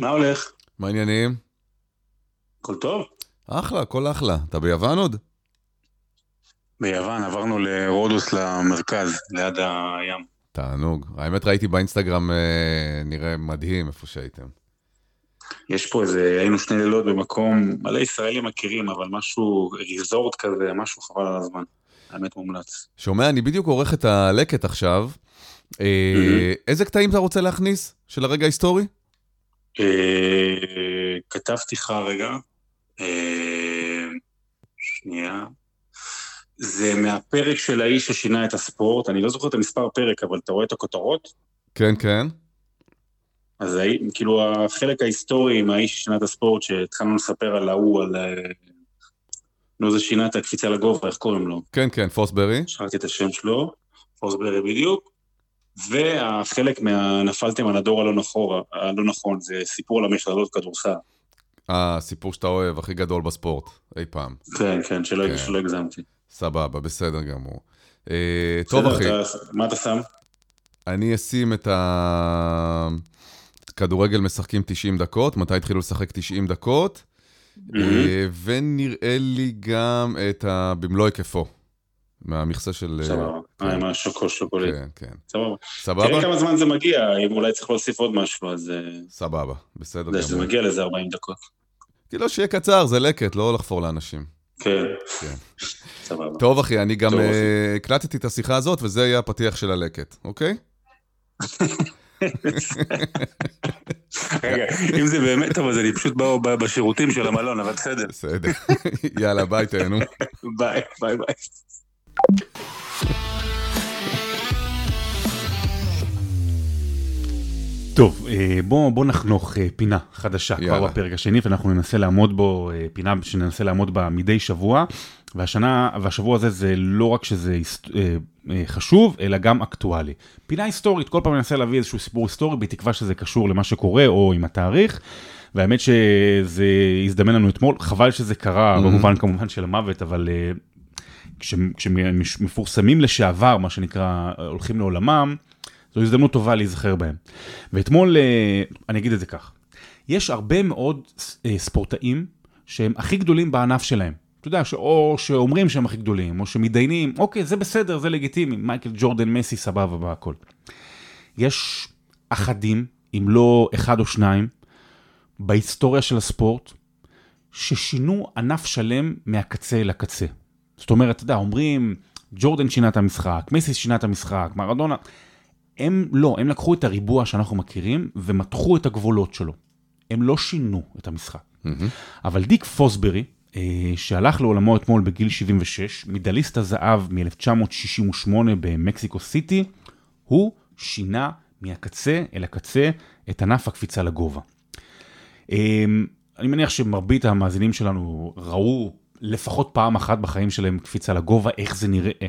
מה הולך? מה העניינים? הכל טוב? אחלה, הכל אחלה. אתה ביוון עוד? ביוון, עברנו לרודוס למרכז, ליד הים. תענוג. האמת ראיתי באינסטגרם אה, נראה מדהים איפה שהייתם. יש פה איזה, היינו שני לילות במקום, מלא ישראלים מכירים, אבל משהו, ריזורט כזה, משהו חבל על הזמן. האמת מומלץ. שומע, אני בדיוק עורך את הלקט עכשיו. אה, איזה קטעים אתה רוצה להכניס של הרגע ההיסטורי? אה, כתבתי לך רגע, אה, שנייה. זה מהפרק של האיש ששינה את הספורט, אני לא זוכר את המספר פרק, אבל אתה רואה את הכותרות? כן, כן. אז כאילו החלק ההיסטורי עם האיש ששינה את הספורט, שהתחלנו לספר על ההוא, על... אה, נו, זה שינה את הקפיצה לגובה, איך קוראים לו? כן, כן, פוסברי. שכחתי את השם שלו, פוסברי בדיוק. והחלק מה... נפלתם על הדור הלא נכון, הלא נכון, זה סיפור על המכללות כדורסל. הסיפור שאתה אוהב, הכי גדול בספורט, אי פעם. כן, כן, שלא, כן. שלא הגזמתי. סבבה, בסדר גמור. אה, טוב, אחי, אתה- מה אתה שם? אני אשים את ה... כדורגל משחקים 90 דקות, מתי התחילו לשחק 90 דקות, אה, ונראה לי גם את ה... במלוא היקפו, מהמכסה של... אה, סבבה. אה, עם השוקו שוקולד. כן, כן. סבבה. סבבה? תראה כמה זמן זה מגיע, אם אולי צריך להוסיף עוד משהו, אז אה, סבבה, בסדר שזה גמור. מגיע לאיזה 40 דקות. כאילו שיהיה קצר, זה לקט, לא לחפור לאנשים. כן. כן. סבבה. טוב, אחי, אני גם אה. הקלטתי את השיחה הזאת, וזה יהיה הפתיח של הלקט, אוקיי? רגע, אם זה באמת טוב, אז אני פשוט בא בשירותים של המלון, אבל בסדר. בסדר. יאללה, ביי, תהנו. ביי, ביי ביי. טוב, אה, בוא, בוא נחנוך אה, פינה חדשה כבר יאללה. בפרק השני, ואנחנו ננסה לעמוד בו, אה, פינה שננסה לעמוד בה מדי שבוע, והשנה, והשבוע הזה זה לא רק שזה חשוב, אלא גם אקטואלי. פינה היסטורית, כל פעם ננסה להביא איזשהו סיפור היסטורי, בתקווה שזה קשור למה שקורה או עם התאריך. והאמת שזה הזדמן לנו אתמול, חבל שזה קרה, במובן כמובן של המוות, אבל כשמפורסמים לשעבר, מה שנקרא, הולכים לעולמם, זו הזדמנות טובה להיזכר בהם. ואתמול, אה, אני אגיד את זה כך, יש הרבה מאוד אה, ספורטאים שהם הכי גדולים בענף שלהם. אתה יודע, או שאומרים שהם הכי גדולים, או שמתדיינים, אוקיי, זה בסדר, זה לגיטימי, מייקל ג'ורדן, מסי, סבבה והכל. יש אחדים, אם לא אחד או שניים, בהיסטוריה של הספורט, ששינו ענף שלם מהקצה לקצה. זאת אומרת, אתה יודע, אומרים, ג'ורדן שינה את המשחק, מסי שינה את המשחק, מרדונה, הם לא, הם לקחו את הריבוע שאנחנו מכירים ומתחו את הגבולות שלו. הם לא שינו את המשחק. אבל דיק פוסברי, אה, שהלך לעולמו אתמול בגיל 76, מדליסט הזהב מ-1968 במקסיקו סיטי, הוא שינה מהקצה אל הקצה את ענף הקפיצה לגובה. אמ, אני מניח שמרבית המאזינים שלנו ראו לפחות פעם אחת בחיים שלהם קפיצה לגובה, איך זה נראה.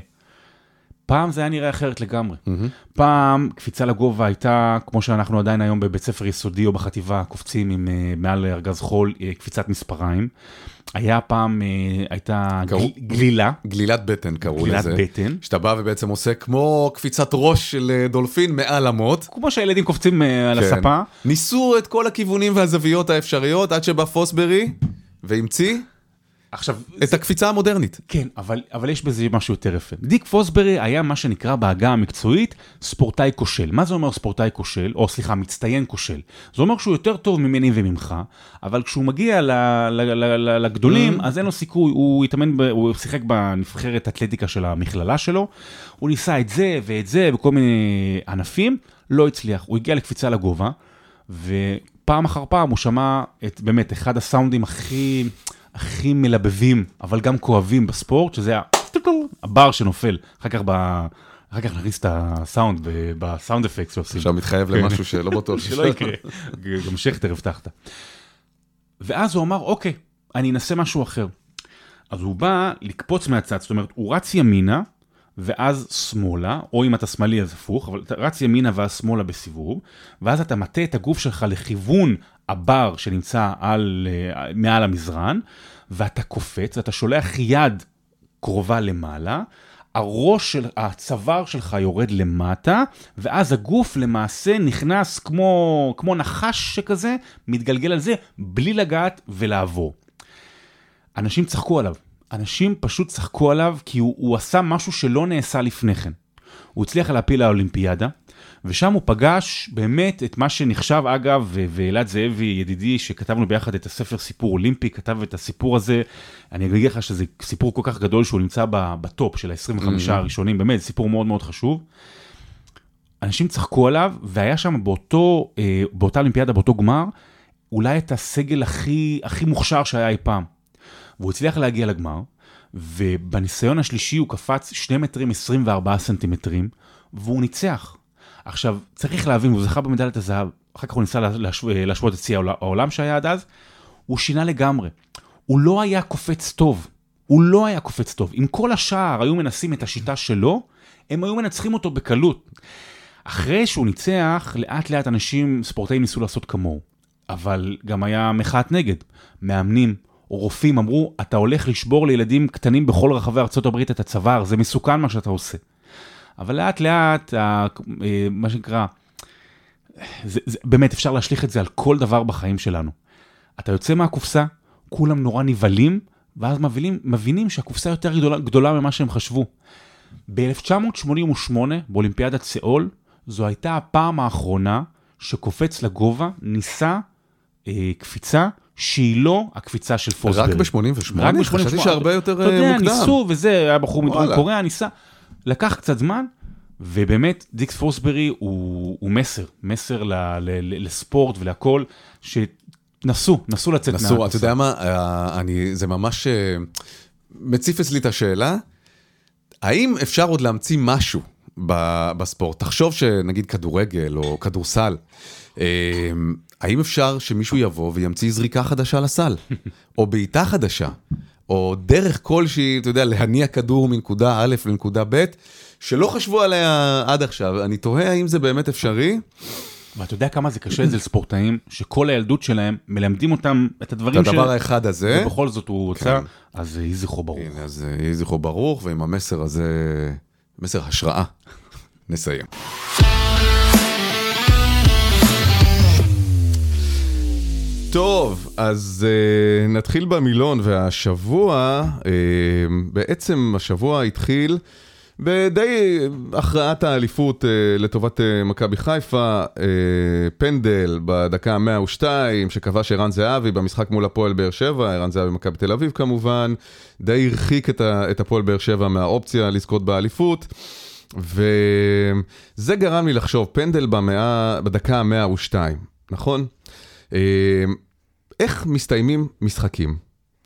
פעם זה היה נראה אחרת לגמרי. פעם קפיצה לגובה הייתה, כמו שאנחנו עדיין היום בבית ספר יסודי או בחטיבה, קופצים עם אה, מעל ארגז חול, אה, קפיצת מספריים. היה פעם, אה, הייתה קראו- גל- גלילה, גלילת בטן קראו גלילת לזה. בטן. שאתה בא ובעצם עושה כמו קפיצת ראש של דולפין מעל המוט. כמו שהילדים קופצים אה, על כן. הספה. ניסו את כל הכיוונים והזוויות האפשריות עד שבא פוסברי והמציא עכשיו, את הקפיצה המודרנית. כן, אבל, אבל יש בזה משהו יותר יפה. דיק פוסברי היה מה שנקרא בעגה המקצועית ספורטאי כושל. מה זה אומר ספורטאי כושל? או סליחה, מצטיין כושל. זה אומר שהוא יותר טוב ממני וממך, אבל כשהוא מגיע ל, ל, ל, ל, לגדולים, אז אין לו סיכוי, הוא התאמן, ב, הוא שיחק בנבחרת אתלטיקה של המכללה שלו, הוא ניסה את זה ואת זה וכל מיני ענפים, לא הצליח. הוא הגיע לקפיצה לגובה, ופעם אחר פעם הוא שמע את באמת אחד הסאונדים הכי... הכי מלבבים, אבל גם כואבים בספורט, שזה הבר שנופל. אחר כך, ב... אחר כך נכניס את הסאונד בסאונד אפקט שעושים. עכשיו מתחייב למשהו שלא בטוח שלא יקרה. גם שכטר הבטחת. ואז הוא אמר, אוקיי, אני אנסה משהו אחר. אז הוא בא לקפוץ מהצד, זאת אומרת, הוא רץ ימינה, ואז שמאלה, או אם אתה שמאלי אז הפוך, אבל אתה רץ ימינה ואז שמאלה בסיבוב, ואז אתה מטה את הגוף שלך לכיוון הבר שנמצא על, אה, מעל המזרן, ואתה קופץ, ואתה שולח יד קרובה למעלה, הראש של הצוואר שלך יורד למטה, ואז הגוף למעשה נכנס כמו, כמו נחש שכזה, מתגלגל על זה, בלי לגעת ולעבור. אנשים צחקו עליו. אנשים פשוט צחקו עליו כי הוא, הוא עשה משהו שלא נעשה לפני כן. הוא הצליח להפיל לאולימפיאדה, ושם הוא פגש באמת את מה שנחשב אגב, ואלעד זאבי ידידי שכתבנו ביחד את הספר סיפור אולימפי, כתב את הסיפור הזה, אני אגיד לך שזה סיפור כל כך גדול שהוא נמצא בטופ של ה-25 mm-hmm. הראשונים, באמת סיפור מאוד מאוד חשוב. אנשים צחקו עליו, והיה שם באותו, אה, באותה אולימפיאדה, באותו גמר, אולי את הסגל הכי, הכי מוכשר שהיה אי פעם. והוא הצליח להגיע לגמר, ובניסיון השלישי הוא קפץ 2 מטרים 24 סנטימטרים, והוא ניצח. עכשיו, צריך להבין, הוא זכה במדליית הזהב, אחר כך הוא ניסה להשו, להשוות את שיא העולם שהיה עד אז, הוא שינה לגמרי. הוא לא היה קופץ טוב, הוא לא היה קופץ טוב. אם כל השאר היו מנסים את השיטה שלו, הם היו מנצחים אותו בקלות. אחרי שהוא ניצח, לאט לאט אנשים, ספורטאים ניסו לעשות כמוהו. אבל גם היה מחאת נגד. מאמנים, רופאים אמרו, אתה הולך לשבור לילדים קטנים בכל רחבי ארה"ב את הצוואר, זה מסוכן מה שאתה עושה. אבל לאט לאט, אה, מה שנקרא, זה, זה, באמת אפשר להשליך את זה על כל דבר בחיים שלנו. אתה יוצא מהקופסה, כולם נורא נבהלים, ואז מבינים, מבינים שהקופסה יותר גדולה, גדולה ממה שהם חשבו. ב-1988, באולימפיאדת סאול, זו הייתה הפעם האחרונה שקופץ לגובה ניסה אה, קפיצה שהיא לא הקפיצה של פוסברי. רק ב-88? רק ב-88. חשבתי שהרבה יותר מוקדם. אתה יודע, אה, ניסו וזה, היה בחור מדרום קוריאה, ניסה. לקח קצת זמן, ובאמת דיקס פוסברי הוא, הוא מסר, מסר ל, ל, ל, לספורט ולהכל, שנסו, נסו לצאת מהקופסה. נסו, אתה יודע מה, אה, אני, זה ממש אה, מציף אצלי את השאלה, האם אפשר עוד להמציא משהו בספורט? תחשוב שנגיד כדורגל או כדורסל, האם אפשר שמישהו יבוא וימציא זריקה חדשה לסל? או בעיטה חדשה? או דרך כלשהי, אתה יודע, להניע כדור מנקודה א' לנקודה ב', שלא חשבו עליה עד עכשיו. אני תוהה האם זה באמת אפשרי. ואתה יודע כמה זה קשה אצל ספורטאים, שכל הילדות שלהם מלמדים אותם את הדברים ש... את הדבר האחד הזה. ובכל זאת הוא רוצה, כן. אז יהי זכרו ברוך. הנה, אז יהי זכרו ברוך, ועם המסר הזה, מסר השראה, נסיים. טוב, אז uh, נתחיל במילון, והשבוע, uh, בעצם השבוע התחיל בדי הכרעת האליפות uh, לטובת uh, מכבי חיפה, uh, פנדל בדקה ה-102 שכבש ערן זהבי במשחק מול הפועל באר שבע, ערן זהבי מכבי תל אביב כמובן, די הרחיק את, ה, את הפועל באר שבע מהאופציה לזכות באליפות. וזה גרם לי לחשוב, פנדל במאה, בדקה ה-102, נכון? אמ, איך מסתיימים משחקים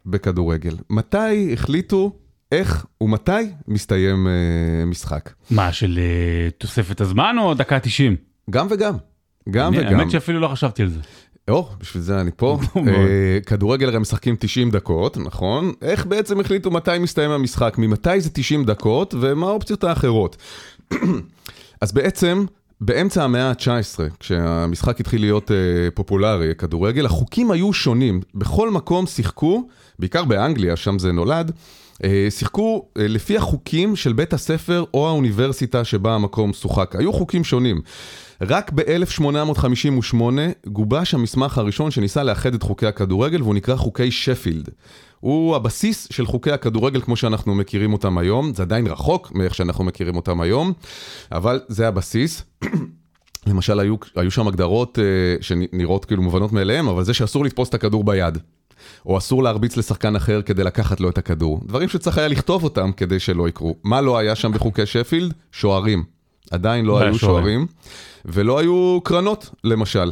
בכדורגל? מתי החליטו איך ומתי מסתיים uh, משחק? מה, של uh, תוספת הזמן או דקה 90? גם וגם, גם אני, וגם. האמת שאפילו לא חשבתי על זה. או, בשביל זה אני פה. uh, כדורגל הרי משחקים 90 דקות, נכון? איך בעצם החליטו מתי מסתיים המשחק? ממתי זה 90 דקות ומה האופציות האחרות? אז בעצם באמצע המאה ה-19, כשהמשחק התחיל להיות uh, פופולרי, כדורגל, החוקים היו שונים. בכל מקום שיחקו, בעיקר באנגליה, שם זה נולד, uh, שיחקו uh, לפי החוקים של בית הספר או האוניברסיטה שבה המקום שוחק. היו חוקים שונים. רק ב-1858 גובש המסמך הראשון שניסה לאחד את חוקי הכדורגל, והוא נקרא חוקי שפילד. הוא הבסיס של חוקי הכדורגל כמו שאנחנו מכירים אותם היום, זה עדיין רחוק מאיך שאנחנו מכירים אותם היום, אבל זה הבסיס. למשל, היו, היו שם הגדרות uh, שנראות כאילו מובנות מאליהם, אבל זה שאסור לתפוס את הכדור ביד, או אסור להרביץ לשחקן אחר כדי לקחת לו את הכדור. דברים שצריך היה לכתוב אותם כדי שלא יקרו. מה לא היה שם בחוקי שפילד? שוערים. עדיין לא היו שוערים, ולא היו קרנות, למשל.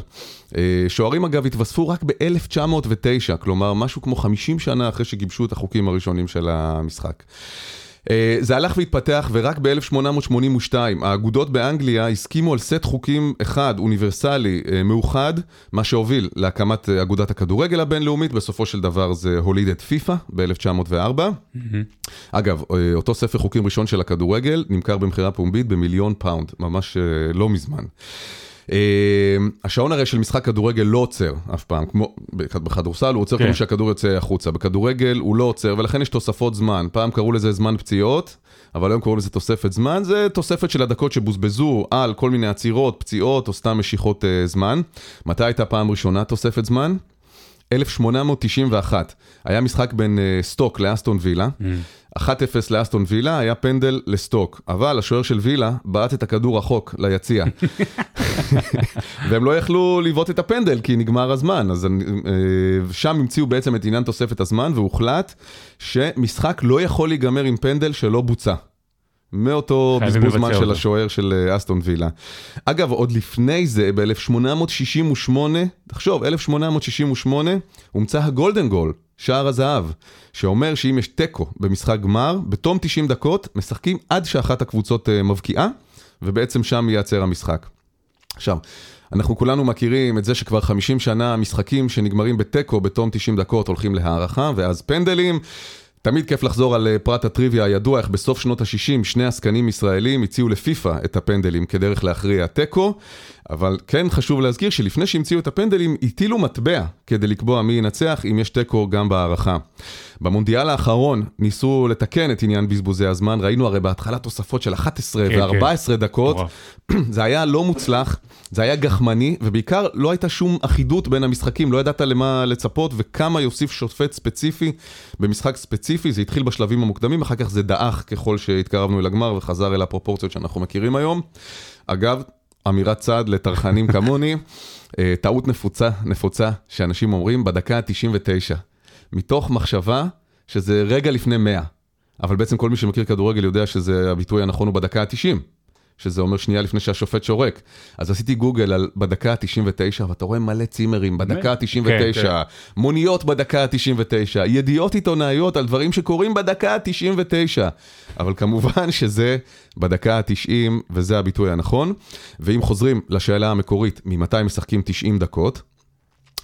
אה, שוערים אגב התווספו רק ב-1909, כלומר משהו כמו 50 שנה אחרי שגיבשו את החוקים הראשונים של המשחק. אה, זה הלך והתפתח ורק ב-1882 האגודות באנגליה הסכימו על סט חוקים אחד, אוניברסלי, אה, מאוחד, מה שהוביל להקמת אגודת הכדורגל הבינלאומית, בסופו של דבר זה הוליד את פיפ"א ב-1904. Mm-hmm. אגב, אותו ספר חוקים ראשון של הכדורגל נמכר במכירה פומבית במיליון פאונד, ממש לא מזמן. אה, השעון הרי של משחק כדורגל לא עוצר אף פעם, כמו בכדורסל הוא עוצר כן. כמו שהכדור יוצא החוצה, בכדורגל הוא לא עוצר ולכן יש תוספות זמן, פעם קראו לזה זמן פציעות, אבל היום קראו לזה תוספת זמן, זה תוספת של הדקות שבוזבזו על כל מיני עצירות, פציעות או סתם משיכות אה, זמן. מתי הייתה פעם ראשונה תוספת זמן? 1891, היה משחק בין אה, סטוק לאסטון וילה, 1-0 לאסטון וילה, היה פנדל לסטוק, אבל השוער של וילה בעט את הכדור רחוק ליציע. והם לא יכלו לבעוט את הפנדל כי נגמר הזמן, אז אה, שם המציאו בעצם את עניין תוספת הזמן והוחלט שמשחק לא יכול להיגמר עם פנדל שלא בוצע. מאותו בזבוז זמן של. השוער של אה, אסטון וילה. אגב, עוד לפני זה, ב-1868, תחשוב, 1868, הומצא הגולדן גול, שער הזהב, שאומר שאם יש תיקו במשחק גמר, בתום 90 דקות משחקים עד שאחת הקבוצות אה, מבקיעה, ובעצם שם ייעצר המשחק. עכשיו, אנחנו כולנו מכירים את זה שכבר 50 שנה משחקים שנגמרים בתיקו בתום 90 דקות הולכים להערכה, ואז פנדלים. תמיד כיף לחזור על אה, פרט הטריוויה הידוע איך בסוף שנות ה-60 שני עסקנים ישראלים הציעו לפיפ"א את הפנדלים כדרך להכריע תיקו, אבל כן חשוב להזכיר שלפני שהמציאו את הפנדלים הטילו מטבע כדי לקבוע מי ינצח אם יש תיקו גם בהערכה. במונדיאל האחרון ניסו לתקן את עניין בזבוזי הזמן, ראינו הרי בהתחלה תוספות של 11 כן, ו-14 דקות, מטורף. זה היה לא מוצלח, זה היה גחמני, ובעיקר לא הייתה שום אחידות בין המשחקים, לא ידעת למה לצפות וכמה יוסיף שופט ספציפי במשחק ספציפי, זה התחיל בשלבים המוקדמים, אחר כך זה דעך ככל שהתקרבנו אל הגמר וחזר אל הפרופורציות שאנחנו מכירים היום. אגב, אמירת צד לטרחנים כמוני, אה, טעות נפוצה, נפוצה, שאנשים אומרים בדקה ה-99, מתוך מחשבה שזה רגע לפני 100, אבל בעצם כל מי שמכיר כדורגל יודע שזה הביטוי הנכון הוא בדקה ה-90. שזה אומר שנייה לפני שהשופט שורק. אז עשיתי גוגל על בדקה ה-99, ואתה רואה מלא צימרים בדקה ה-99, כן, כן. מוניות בדקה ה-99, ידיעות עיתונאיות על דברים שקורים בדקה ה-99. אבל כמובן שזה בדקה ה-90, וזה הביטוי הנכון. ואם חוזרים לשאלה המקורית, ממתי משחקים 90 דקות,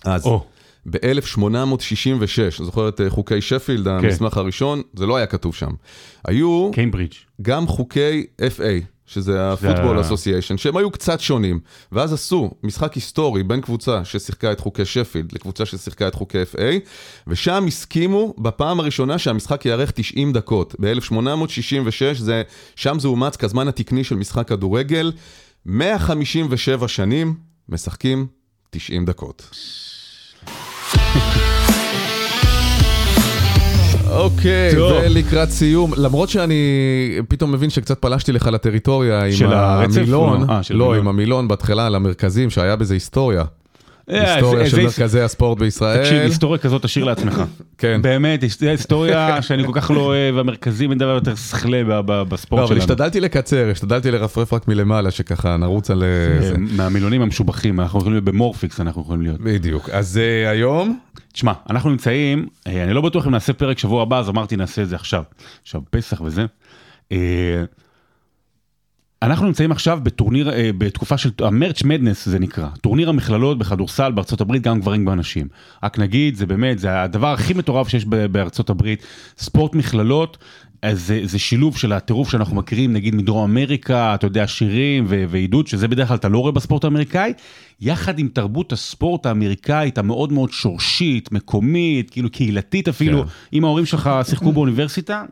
אז... או. ב-1866, זוכר את חוקי שפילד, המסמך הראשון? זה לא היה כתוב שם. היו קיימברידג'. גם חוקי FA, שזה ה-Football ה- Association, שהם היו קצת שונים, ואז עשו משחק היסטורי בין קבוצה ששיחקה את חוקי שפילד לקבוצה ששיחקה את חוקי FA, ושם הסכימו בפעם הראשונה שהמשחק יארך 90 דקות. ב-1866, זה, שם זה אומץ כזמן התקני של משחק כדורגל, 157 שנים משחקים 90 דקות. אוקיי. ולקראת סיום, למרות שאני פתאום מבין שקצת פלשתי לך לטריטוריה עם? המילון, לא, אה, לא. עם המילון בהתחלה על המרכזים, שהיה בזה היסטוריה. אה, היסטוריה זה- של מרכזי הספורט בישראל. תקשיב, היסטוריה כזאת תשאיר לעצמך. כן. באמת, היסטוריה שאני כל כך לא אוהב, המרכזים אין דבר יותר שכלה ב- ב- לא, בספורט אבל שלנו. השתדלתי לקצר, השתדלתי לרפרף רק מלמעלה, שככה נרוץ על אה. אה, מהמילונים המשובחים, אנחנו יכולים להיות במורפיקס, אנחנו יכולים להיות. בדיוק. אז אה, היום, תשמע, אנחנו נמצאים, אה, אני לא בטוח אם נעשה פרק שבוע הבא, אז אמרתי נעשה את זה עכשיו. עכשיו, פסח וזה. אה, אנחנו נמצאים עכשיו בטורניר, אה, בתקופה של המרץ' מדנס זה נקרא, טורניר המכללות בכדורסל בארצות הברית, גם גברים גם נשים. רק נגיד, זה באמת, זה הדבר הכי מטורף שיש בארצות הברית, ספורט מכללות. אז זה, זה שילוב של הטירוף שאנחנו מכירים נגיד מדרום אמריקה, אתה יודע, שירים ו- ועידוד, שזה בדרך כלל אתה לא רואה בספורט האמריקאי, יחד עם תרבות הספורט האמריקאית המאוד מאוד שורשית, מקומית, כאילו קהילתית אפילו, כן. אם ההורים שלך שיחקו באוניברסיטה,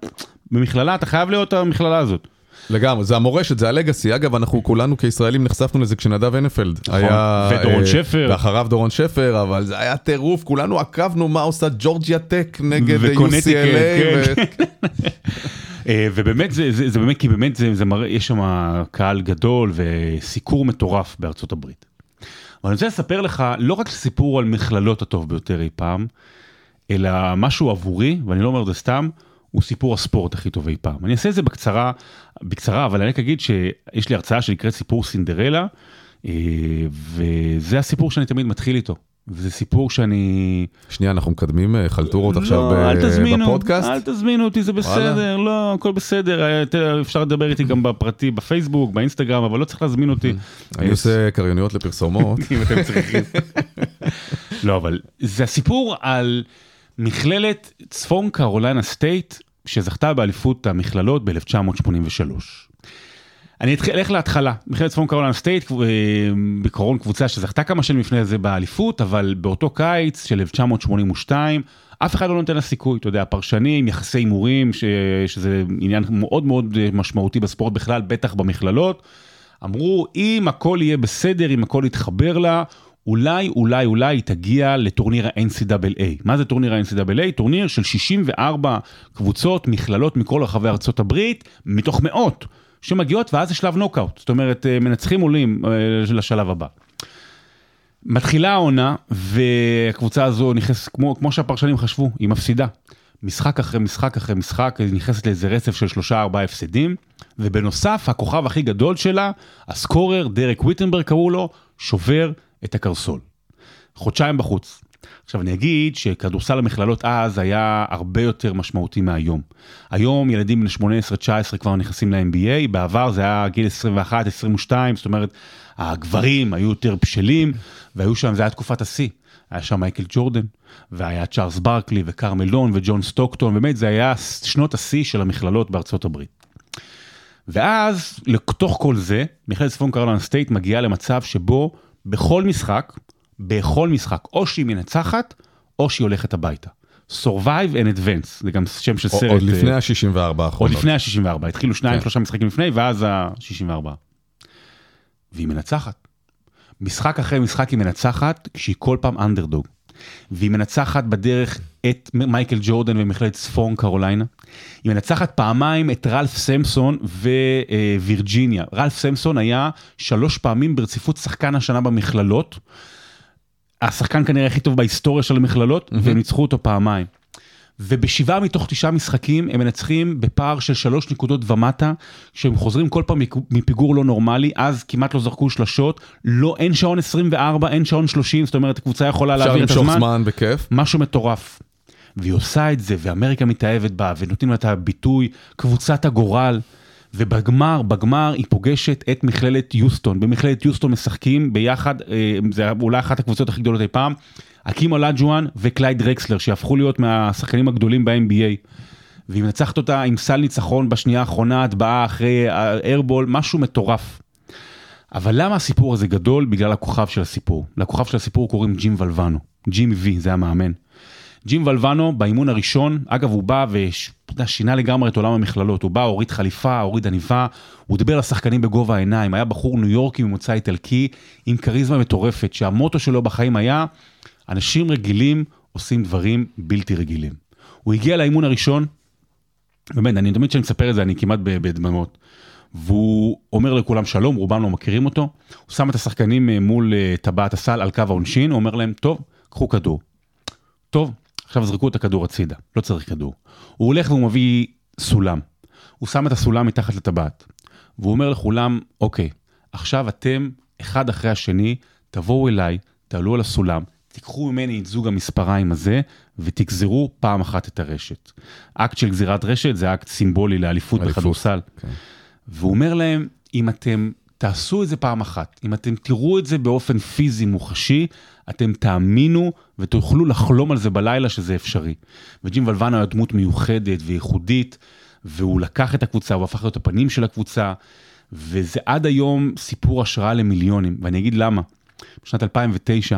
במכללה אתה חייב להיות המכללה הזאת. לגמרי, זה המורשת, זה הלגאסי. אגב, אנחנו כולנו כישראלים נחשפנו לזה כשנדב הנפלד. היה... ודורון אה, שפר. ואחריו דורון שפר, אבל זה היה טירוף, כולנו עקבנו מה עושה ג'ורג'יה טק נגד UCLA. כן. אה, ובאמת זה, זה, זה באמת כי באמת זה, זה מראה יש שם קהל גדול וסיקור מטורף בארצות הברית. אבל אני רוצה לספר לך לא רק סיפור על מכללות הטוב ביותר אי פעם, אלא משהו עבורי ואני לא אומר את זה סתם. הוא סיפור הספורט הכי טוב אי פעם. אני אעשה את זה בקצרה, בקצרה, אבל אני רק אגיד שיש לי הרצאה שנקראת סיפור סינדרלה, אה, וזה הסיפור שאני תמיד מתחיל איתו. וזה סיפור שאני... שנייה, אנחנו מקדמים אה, חלטורות עכשיו לא, ב- אל תזמינו, בפודקאסט. אל תזמינו אותי, זה בסדר, לא, הכל בסדר, אה, אפשר לדבר איתי גם בפרטי, בפייסבוק, באינסטגרם, אבל לא צריך להזמין אותי. אני עושה קרייניות לפרסומות. אם אתם צריכים. לא, אבל זה הסיפור על מכללת צפון קרוליינה סטייט, שזכתה באליפות המכללות ב-1983. אני אלך להתחלה, מכללת צפון קרוליינה סטייט, אה, בעקרון קבוצה שזכתה כמה שנים לפני זה באליפות, אבל באותו קיץ של 1982, אף אחד לא נותן לה סיכוי, אתה יודע, פרשנים, יחסי הימורים, שזה עניין מאוד מאוד משמעותי בספורט בכלל, בטח במכללות. אמרו, אם הכל יהיה בסדר, אם הכל יתחבר לה, אולי, אולי, אולי תגיע לטורניר ה-NCAA. מה זה טורניר ה-NCAA? טורניר של 64 קבוצות, מכללות מכל רחבי ארצות הברית, מתוך מאות, שמגיעות, ואז זה שלב נוקאוט. זאת אומרת, אה, מנצחים עולים אה, לשלב הבא. מתחילה העונה, והקבוצה הזו נכנסת, כמו, כמו שהפרשנים חשבו, היא מפסידה. משחק אחרי משחק אחרי משחק, היא נכנסת לאיזה רצף של שלושה ארבעה הפסדים, ובנוסף, הכוכב הכי גדול שלה, הסקורר, דרק ויטנברג קראו לו, שובר את הקרסול. חודשיים בחוץ. עכשיו אני אגיד שכדורסל המכללות אז היה הרבה יותר משמעותי מהיום. היום ילדים בני 18-19 כבר נכנסים ל-NBA, בעבר זה היה גיל 21-22, זאת אומרת, הגברים היו יותר בשלים, והיו שם, זה היה תקופת השיא. היה שם מייקל ג'ורדן, והיה צ'ארלס ברקלי וקארל מלון וג'ון סטוקטון, באמת זה היה שנות השיא של המכללות בארצות הברית. ואז לתוך כל זה, מכללת צפון קרוליינה סטייט מגיעה למצב שבו בכל משחק, בכל משחק, או שהיא מנצחת, או שהיא הולכת הביתה. Survive and Advance, זה גם שם של סרט. עוד לפני ה-64 האחרונות. עוד לפני ה-64, התחילו שניים, כן. שלושה משחקים לפני, ואז ה-64. והיא מנצחת. משחק אחרי משחק היא מנצחת, כשהיא כל פעם אנדרדוג. והיא מנצחת בדרך את מייקל ג'ורדן במכללת צפון קרוליינה. היא מנצחת פעמיים את רלף סמסון ווירג'יניה. רלף סמסון היה שלוש פעמים ברציפות שחקן השנה במכללות. השחקן כנראה הכי טוב בהיסטוריה של המכללות, mm-hmm. והם ניצחו אותו פעמיים. ובשבעה מתוך תשעה משחקים הם מנצחים בפער של שלוש נקודות ומטה, כשהם חוזרים כל פעם מפיגור לא נורמלי, אז כמעט לא זרקו שלשות, לא, אין שעון 24, אין שעון 30, זאת אומרת, הקבוצה יכולה להעביר את הזמן. אפשר למשוך זמן בכיף. משהו מטורף. והיא עושה את זה, ואמריקה מתאהבת בה, ונותנים לה את הביטוי, קבוצת הגורל. ובגמר, בגמר היא פוגשת את מכללת יוסטון. במכללת יוסטון משחקים ביחד, אה, זה אולי אחת הקבוצות הכי גדולות אי פעם. האקים אולג'ואן וקלייד דרקסלר, שהפכו להיות מהשחקנים הגדולים ב-NBA. והיא מנצחת אותה עם סל ניצחון בשנייה האחרונה, הטבעה אחרי האיירבול, משהו מטורף. אבל למה הסיפור הזה גדול? בגלל הכוכב של הסיפור. לכוכב של הסיפור קוראים ג'ים ולבנו. ג'ימי וי, זה המאמן. ג'ים ולבנו באימון הראשון, אגב הוא בא ושינה לגמרי את עולם המכללות, הוא בא, הוריד חליפה, הוריד עניבה, הוא דיבר לשחקנים בגובה העיניים, היה בחור ניו יורקי ממוצא איטלקי עם כריזמה מטורפת, שהמוטו שלו בחיים היה, אנשים רגילים עושים דברים בלתי רגילים. הוא הגיע לאימון הראשון, באמת, אני תמיד כשאני מספר את זה אני כמעט בדממות. והוא אומר לכולם שלום, רובם לא מכירים אותו, הוא שם את השחקנים אה, מול אה, טבעת הסל על קו העונשין, הוא אומר להם, טוב, קחו כדור. טוב, עכשיו זרקו את הכדור הצידה, לא צריך כדור. הוא הולך והוא מביא סולם. הוא שם את הסולם מתחת לטבעת. והוא אומר לכולם, אוקיי, עכשיו אתם, אחד אחרי השני, תבואו אליי, תעלו על הסולם, תיקחו ממני את זוג המספריים הזה, ותגזרו פעם אחת את הרשת. אקט של גזירת רשת זה אקט סימבולי לאליפות בכדורסל. Okay. כן. והוא אומר להם, אם אתם תעשו את זה פעם אחת, אם אתם תראו את זה באופן פיזי מוחשי, אתם תאמינו ותוכלו לחלום על זה בלילה שזה אפשרי. וג'ים ולבנו היה דמות מיוחדת וייחודית, והוא לקח את הקבוצה, הוא הפך להיות הפנים של הקבוצה, וזה עד היום סיפור השראה למיליונים, ואני אגיד למה. בשנת 2009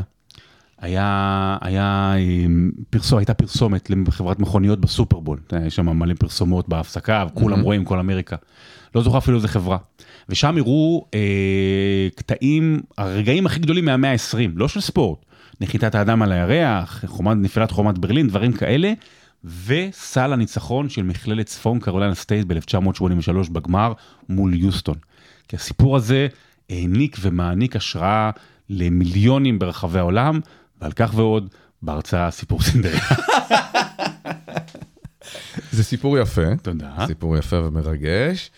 היה, היה אמ, פרסום, הייתה פרסומת לחברת מכוניות בסופרבול, יש שם מלא פרסומות בהפסקה, וכולם mm-hmm. רואים כל אמריקה. לא זוכר אפילו איזה חברה. ושם הראו אה, קטעים, הרגעים הכי גדולים מהמאה ה-20, לא של ספורט, נחיתת האדם על הירח, חומת, נפילת חומת ברלין, דברים כאלה, וסל הניצחון של מכללת צפון קרוליינה סטייט ב-1983 בגמר מול יוסטון. כי הסיפור הזה העניק ומעניק השראה למיליונים ברחבי העולם, ועל כך ועוד בהרצאה סיפור סינדריה. זה סיפור יפה. תודה. סיפור יפה ומרגש.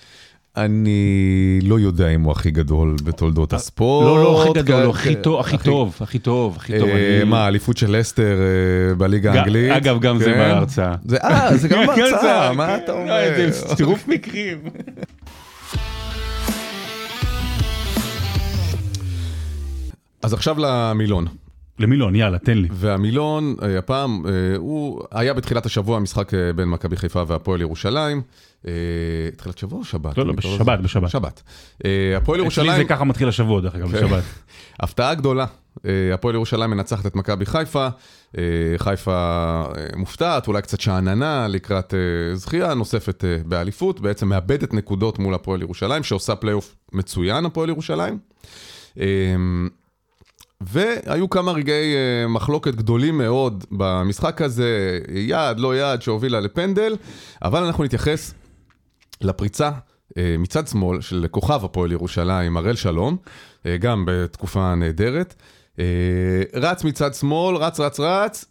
אני לא יודע אם הוא הכי גדול בתולדות הספורט. לא, לא הכי גדול, הוא הכי טוב, הכי טוב, הכי טוב, הכי טוב. מה, אליפות של לסטר אה, בליגה האנגלית? אגב, גם זה כן? בהרצאה. אה, זה גם בהרצאה, מה אתה אומר? זה צירוף מקרים. אז עכשיו למילון. למילון, יאללה, תן לי. והמילון, אה, הפעם, אה, הוא היה בתחילת השבוע משחק אה, בין מכבי חיפה והפועל ירושלים. תחילת שבוע או שבת? לא, לא, כבר בשבת. בשבת. שבת. הפועל אצלי ירושלים... זה ככה מתחיל השבוע, דרך אגב, כן. בשבת. הפתעה גדולה, הפועל ירושלים מנצחת את מכבי חיפה, חיפה מופתעת, אולי קצת שאננה לקראת זכייה נוספת באליפות, בעצם מאבדת נקודות מול הפועל ירושלים, שעושה פלייאוף מצוין, הפועל ירושלים. והיו כמה רגעי אה, מחלוקת גדולים מאוד במשחק הזה, יעד, לא יעד, שהובילה לפנדל, אבל אנחנו נתייחס לפריצה אה, מצד שמאל של כוכב הפועל ירושלים, הראל שלום, אה, גם בתקופה נהדרת. רץ מצד שמאל, רץ, רץ, רץ,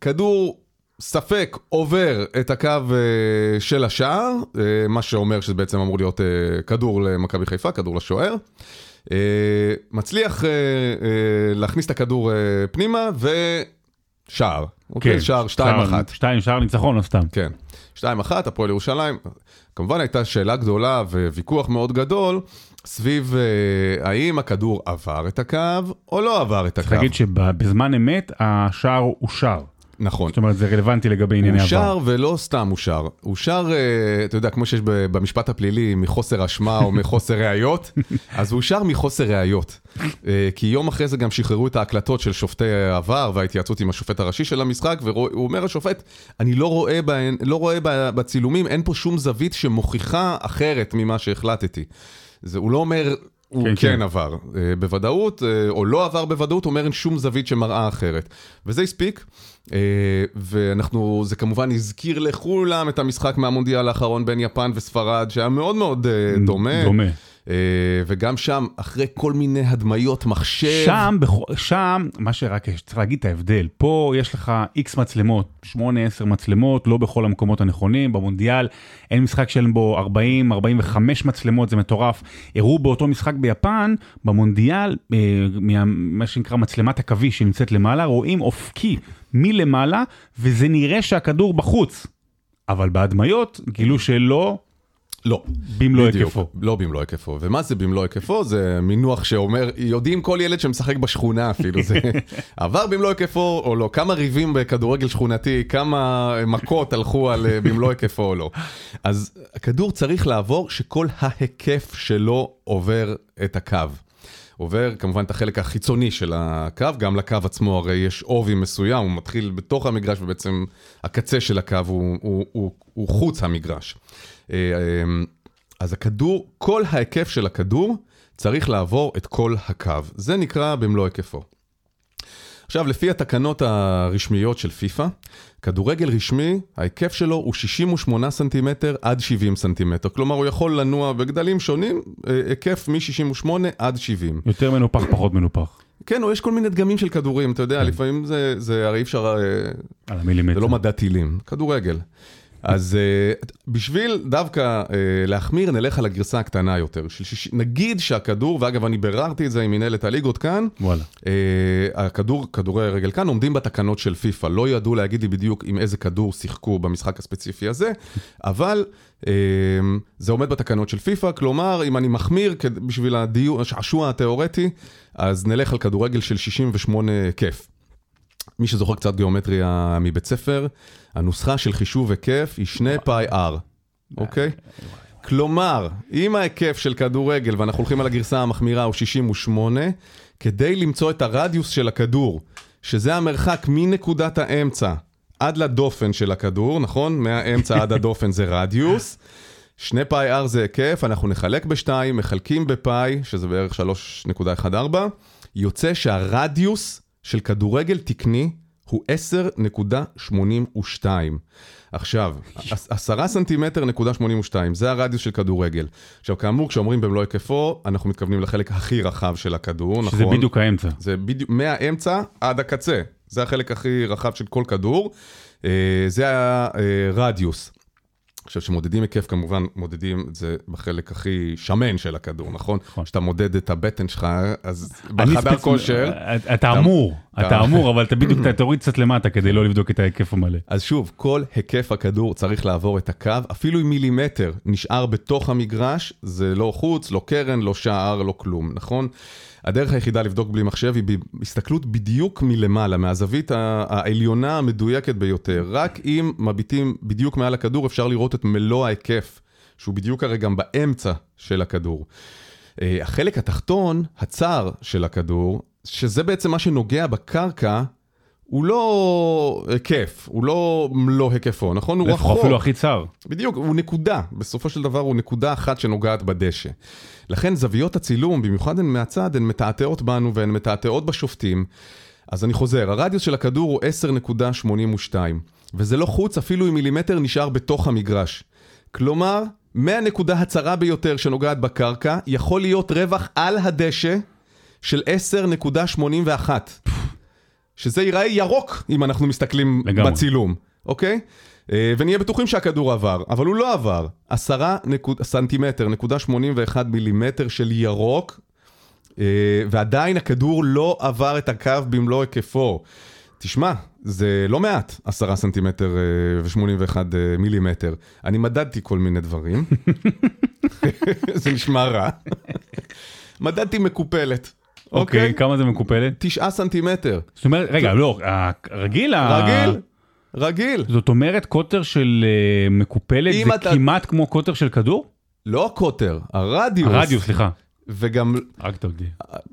כדור ספק עובר את הקו אה, של השער, אה, מה שאומר שזה בעצם אמור להיות אה, כדור למכבי חיפה, כדור לשוער. אה, מצליח אה, אה, להכניס את הכדור אה, פנימה ושער. אוקיי, שער 2-1. שתיים, שער ניצחון, לא סתם. כן. 2-1, הפועל ירושלים. כמובן הייתה שאלה גדולה וויכוח מאוד גדול סביב אה, האם הכדור עבר את הקו או לא עבר את צריך הקו. להגיד שבזמן אמת השער אושר. נכון. זאת אומרת, זה רלוונטי לגבי ענייני הוא עבר. שר ולא סתם הוא שר. הוא שר, אה, אתה יודע, כמו שיש במשפט הפלילי, מחוסר אשמה או מחוסר ראיות, אז הוא שר מחוסר ראיות. אה, כי יום אחרי זה גם שחררו את ההקלטות של שופטי העבר וההתייעצות עם השופט הראשי של המשחק, והוא אומר השופט, אני לא רואה, בהן, לא רואה בצילומים, אין פה שום זווית שמוכיחה אחרת ממה שהחלטתי. זה, הוא לא אומר... הוא כן, כן, כן. עבר אה, בוודאות, אה, או לא עבר בוודאות, אומר אין שום זווית שמראה אחרת. וזה הספיק, אה, ואנחנו, זה כמובן הזכיר לכולם את המשחק מהמונדיאל האחרון בין יפן וספרד, שהיה מאוד מאוד דומה. דומה. אה, וגם שם, אחרי כל מיני הדמיות מחשב. שם, שם, מה שרק יש, צריך להגיד את ההבדל. פה יש לך איקס מצלמות, 8-10 מצלמות, לא בכל המקומות הנכונים. במונדיאל אין משחק שאין בו 40-45 מצלמות, זה מטורף. הראו באותו משחק ביפן, במונדיאל, אה, מה, שנקרא מצלמת עכביש שנמצאת למעלה, רואים אופקי מלמעלה, וזה נראה שהכדור בחוץ. אבל בהדמיות גילו שלא לא. במלוא היקפו. לא במלוא היקפו. ומה זה במלוא היקפו? זה מינוח שאומר, יודעים כל ילד שמשחק בשכונה אפילו, זה עבר במלוא היקפו או לא, כמה ריבים בכדורגל שכונתי, כמה מכות הלכו על אה, במלוא היקפו או לא. אז הכדור צריך לעבור שכל ההיקף שלו עובר את הקו. עובר כמובן את החלק החיצוני של הקו, גם לקו עצמו הרי יש עובי מסוים, הוא מתחיל בתוך המגרש ובעצם הקצה של הקו הוא, הוא, הוא, הוא חוץ המגרש. אה, אה, אז הכדור, כל ההיקף של הכדור צריך לעבור את כל הקו. זה נקרא במלוא היקפו. עכשיו, לפי התקנות הרשמיות של פיפא, כדורגל רשמי, ההיקף שלו הוא 68 סנטימטר עד 70 סנטימטר. כלומר, הוא יכול לנוע בגדלים שונים, אה, היקף מ-68 עד 70. יותר מנופח, פחות מנופח. כן, או יש כל מיני דגמים של כדורים, אתה יודע, לפעמים זה, זה הרי אי אפשר, אה, על המילימטר. זה לא מדע טילים, כדורגל. אז uh, בשביל דווקא uh, להחמיר, נלך על הגרסה הקטנה יותר. של שיש... נגיד שהכדור, ואגב, אני ביררתי את זה עם מנהלת הליגות כאן, וואלה. uh, הכדור, כדורי רגל כאן עומדים בתקנות של פיפא. לא ידעו להגיד לי בדיוק עם איזה כדור שיחקו במשחק הספציפי הזה, אבל uh, זה עומד בתקנות של פיפא, כלומר, אם אני מחמיר בשביל הדיו- השעשוע התיאורטי, אז נלך על כדורגל של 68 היקף. מי שזוכר קצת גיאומטריה מבית ספר, הנוסחה של חישוב היקף היא 2 פאי r, אוקיי? כלומר, אם ההיקף של כדורגל, ואנחנו הולכים על הגרסה המחמירה, הוא 68, כדי למצוא את הרדיוס של הכדור, שזה המרחק מנקודת האמצע עד לדופן של הכדור, נכון? מהאמצע עד הדופן זה רדיוס. 2 פאי r זה היקף, אנחנו נחלק בשתיים, מחלקים בפאי, שזה בערך 3.14, יוצא שהרדיוס של כדורגל תקני הוא 10.82. עכשיו, 10 סנטימטר נקודה 82, זה הרדיוס של כדורגל. עכשיו, כאמור, כשאומרים במלוא היקפו, אנחנו מתכוונים לחלק הכי רחב של הכדור, נכון? שזה בדיוק האמצע. זה בדיוק מהאמצע עד הקצה. זה החלק הכי רחב של כל כדור. אה, זה הרדיוס. עכשיו, כשמודדים היקף, כמובן מודדים את זה בחלק הכי שמן של הכדור, נכון? נכון. כשאתה מודד את הבטן שלך, אז בחדר כושר... אתה אמור, אתה- אתה אמור, אבל אתה בדיוק אתה תוריד קצת למטה כדי לא לבדוק את ההיקף המלא. אז שוב, כל היקף הכדור צריך לעבור את הקו, אפילו אם מילימטר נשאר בתוך המגרש, זה לא חוץ, לא קרן, לא שער, לא כלום, נכון? הדרך היחידה לבדוק בלי מחשב היא בהסתכלות בדיוק מלמעלה, מהזווית העליונה המדויקת ביותר. רק אם מביטים בדיוק מעל הכדור אפשר לראות את מלוא ההיקף, שהוא בדיוק הרי גם באמצע של הכדור. אה, החלק התחתון, הצר של הכדור, שזה בעצם מה שנוגע בקרקע, הוא לא היקף, הוא לא מלוא היקפו, נכון? הוא רחוק. אפילו הכי צר. בדיוק, הוא נקודה. בסופו של דבר הוא נקודה אחת שנוגעת בדשא. לכן זוויות הצילום, במיוחד הן מהצד, הן מתעתעות בנו והן מתעתעות בשופטים. אז אני חוזר, הרדיוס של הכדור הוא 10.82, וזה לא חוץ אפילו אם מילימטר נשאר בתוך המגרש. כלומר, מהנקודה הצרה ביותר שנוגעת בקרקע, יכול להיות רווח על הדשא של 10.81. שזה ייראה ירוק אם אנחנו מסתכלים לגמרי. בצילום, אוקיי? אה, ונהיה בטוחים שהכדור עבר, אבל הוא לא עבר. עשרה נקוד, סנטימטר, נקודה 81 מילימטר של ירוק, אה, ועדיין הכדור לא עבר את הקו במלוא היקפו. תשמע, זה לא מעט, עשרה סנטימטר אה, ו-81 מילימטר. אני מדדתי כל מיני דברים, זה נשמע רע. מדדתי מקופלת. אוקיי, אוקיי, כמה זה מקופלת? תשעה סנטימטר. זאת אומרת, רגע, לא, הרגיל... רגיל, רגיל. זאת אומרת, קוטר של אה, מקופלת זה כמעט כמו קוטר של כדור? לא הקוטר, הרדיוס. הרדיוס, סליחה. וגם... הרגת אותי.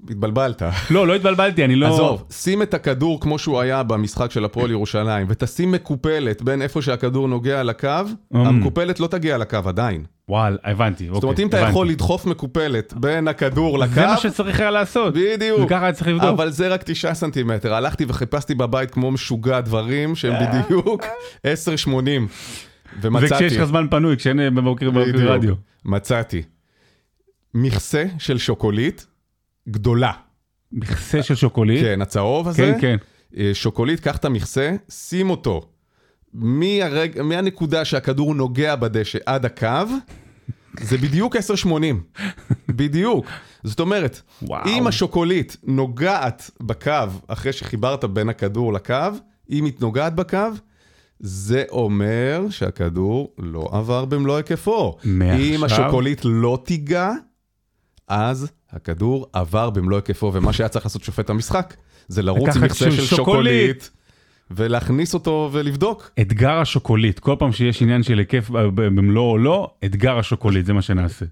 התבלבלת. לא, לא התבלבלתי, אני לא... עזוב, שים את הכדור כמו שהוא היה במשחק של הפועל ירושלים, ותשים מקופלת בין איפה שהכדור נוגע לקו, mm. המקופלת לא תגיע לקו עדיין. וואל, הבנתי, אוקיי. זאת אומרת, אם אתה יכול לדחוף מקופלת בין הכדור לקו... זה מה שצריך היה לעשות. בדיוק. וככה היה צריך לבדוק. אבל זה רק תשעה סנטימטר. הלכתי וחיפשתי בבית כמו משוגע דברים שהם בדיוק 10-80. ומצאתי... וכשיש לך זמן פנוי, כשאין אה, בבוקר ברדיו. מצאתי. מכסה של שוקולית גדולה. מכסה של שוקולית? כן, הצהוב הזה. כן, כן. אה, שוקולית, קח את המכסה, שים אותו מהרג... מהנקודה שהכדור נוגע בדשא עד הקו, זה בדיוק 10.80. בדיוק. זאת אומרת, וואו. אם השוקולית נוגעת בקו אחרי שחיברת בין הכדור לקו, אם היא נוגעת בקו, זה אומר שהכדור לא עבר במלוא היקפו. מעכשיו? אם השוקולית לא תיגע, אז הכדור עבר במלוא היקפו, ומה שהיה צריך לעשות שופט המשחק, זה לרוץ עם מכסה של שוקולית. שוקולית. ולהכניס אותו ולבדוק. אתגר השוקולית, כל פעם שיש עניין של היקף במלוא או לא, אתגר השוקולית, זה מה שנעשה.